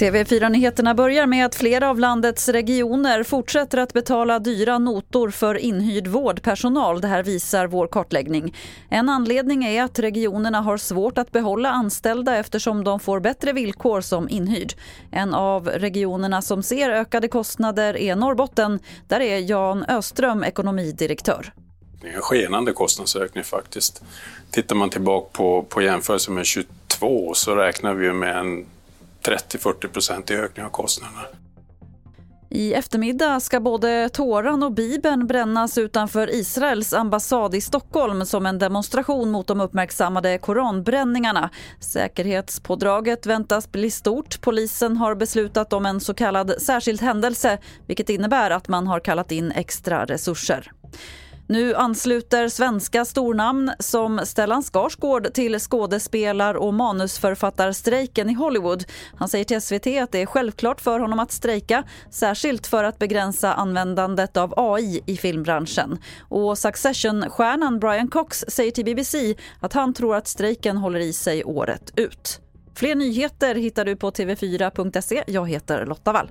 TV4-nyheterna börjar med att flera av landets regioner fortsätter att betala dyra notor för inhyrd vårdpersonal. Det här visar vår kartläggning. En anledning är att regionerna har svårt att behålla anställda eftersom de får bättre villkor som inhyrd. En av regionerna som ser ökade kostnader är Norrbotten. Där är Jan Öström ekonomidirektör. Det en skenande kostnadsökning faktiskt. Tittar man tillbaka på, på jämförelse med 22 så räknar vi med en 30-40 procent i ökning av kostnaderna. I eftermiddag ska både Toran och Bibeln brännas utanför Israels ambassad i Stockholm som en demonstration mot de uppmärksammade koranbränningarna. Säkerhetspådraget väntas bli stort. Polisen har beslutat om en så kallad särskild händelse vilket innebär att man har kallat in extra resurser. Nu ansluter svenska stornamn som Stellan Skarsgård till skådespelar och manusförfattarstrejken i Hollywood. Han säger till SVT att det är självklart för honom att strejka särskilt för att begränsa användandet av AI i filmbranschen. Och Succession-stjärnan Brian Cox säger till BBC att han tror att strejken håller i sig året ut. Fler nyheter hittar du på tv4.se. Jag heter Lotta Wall.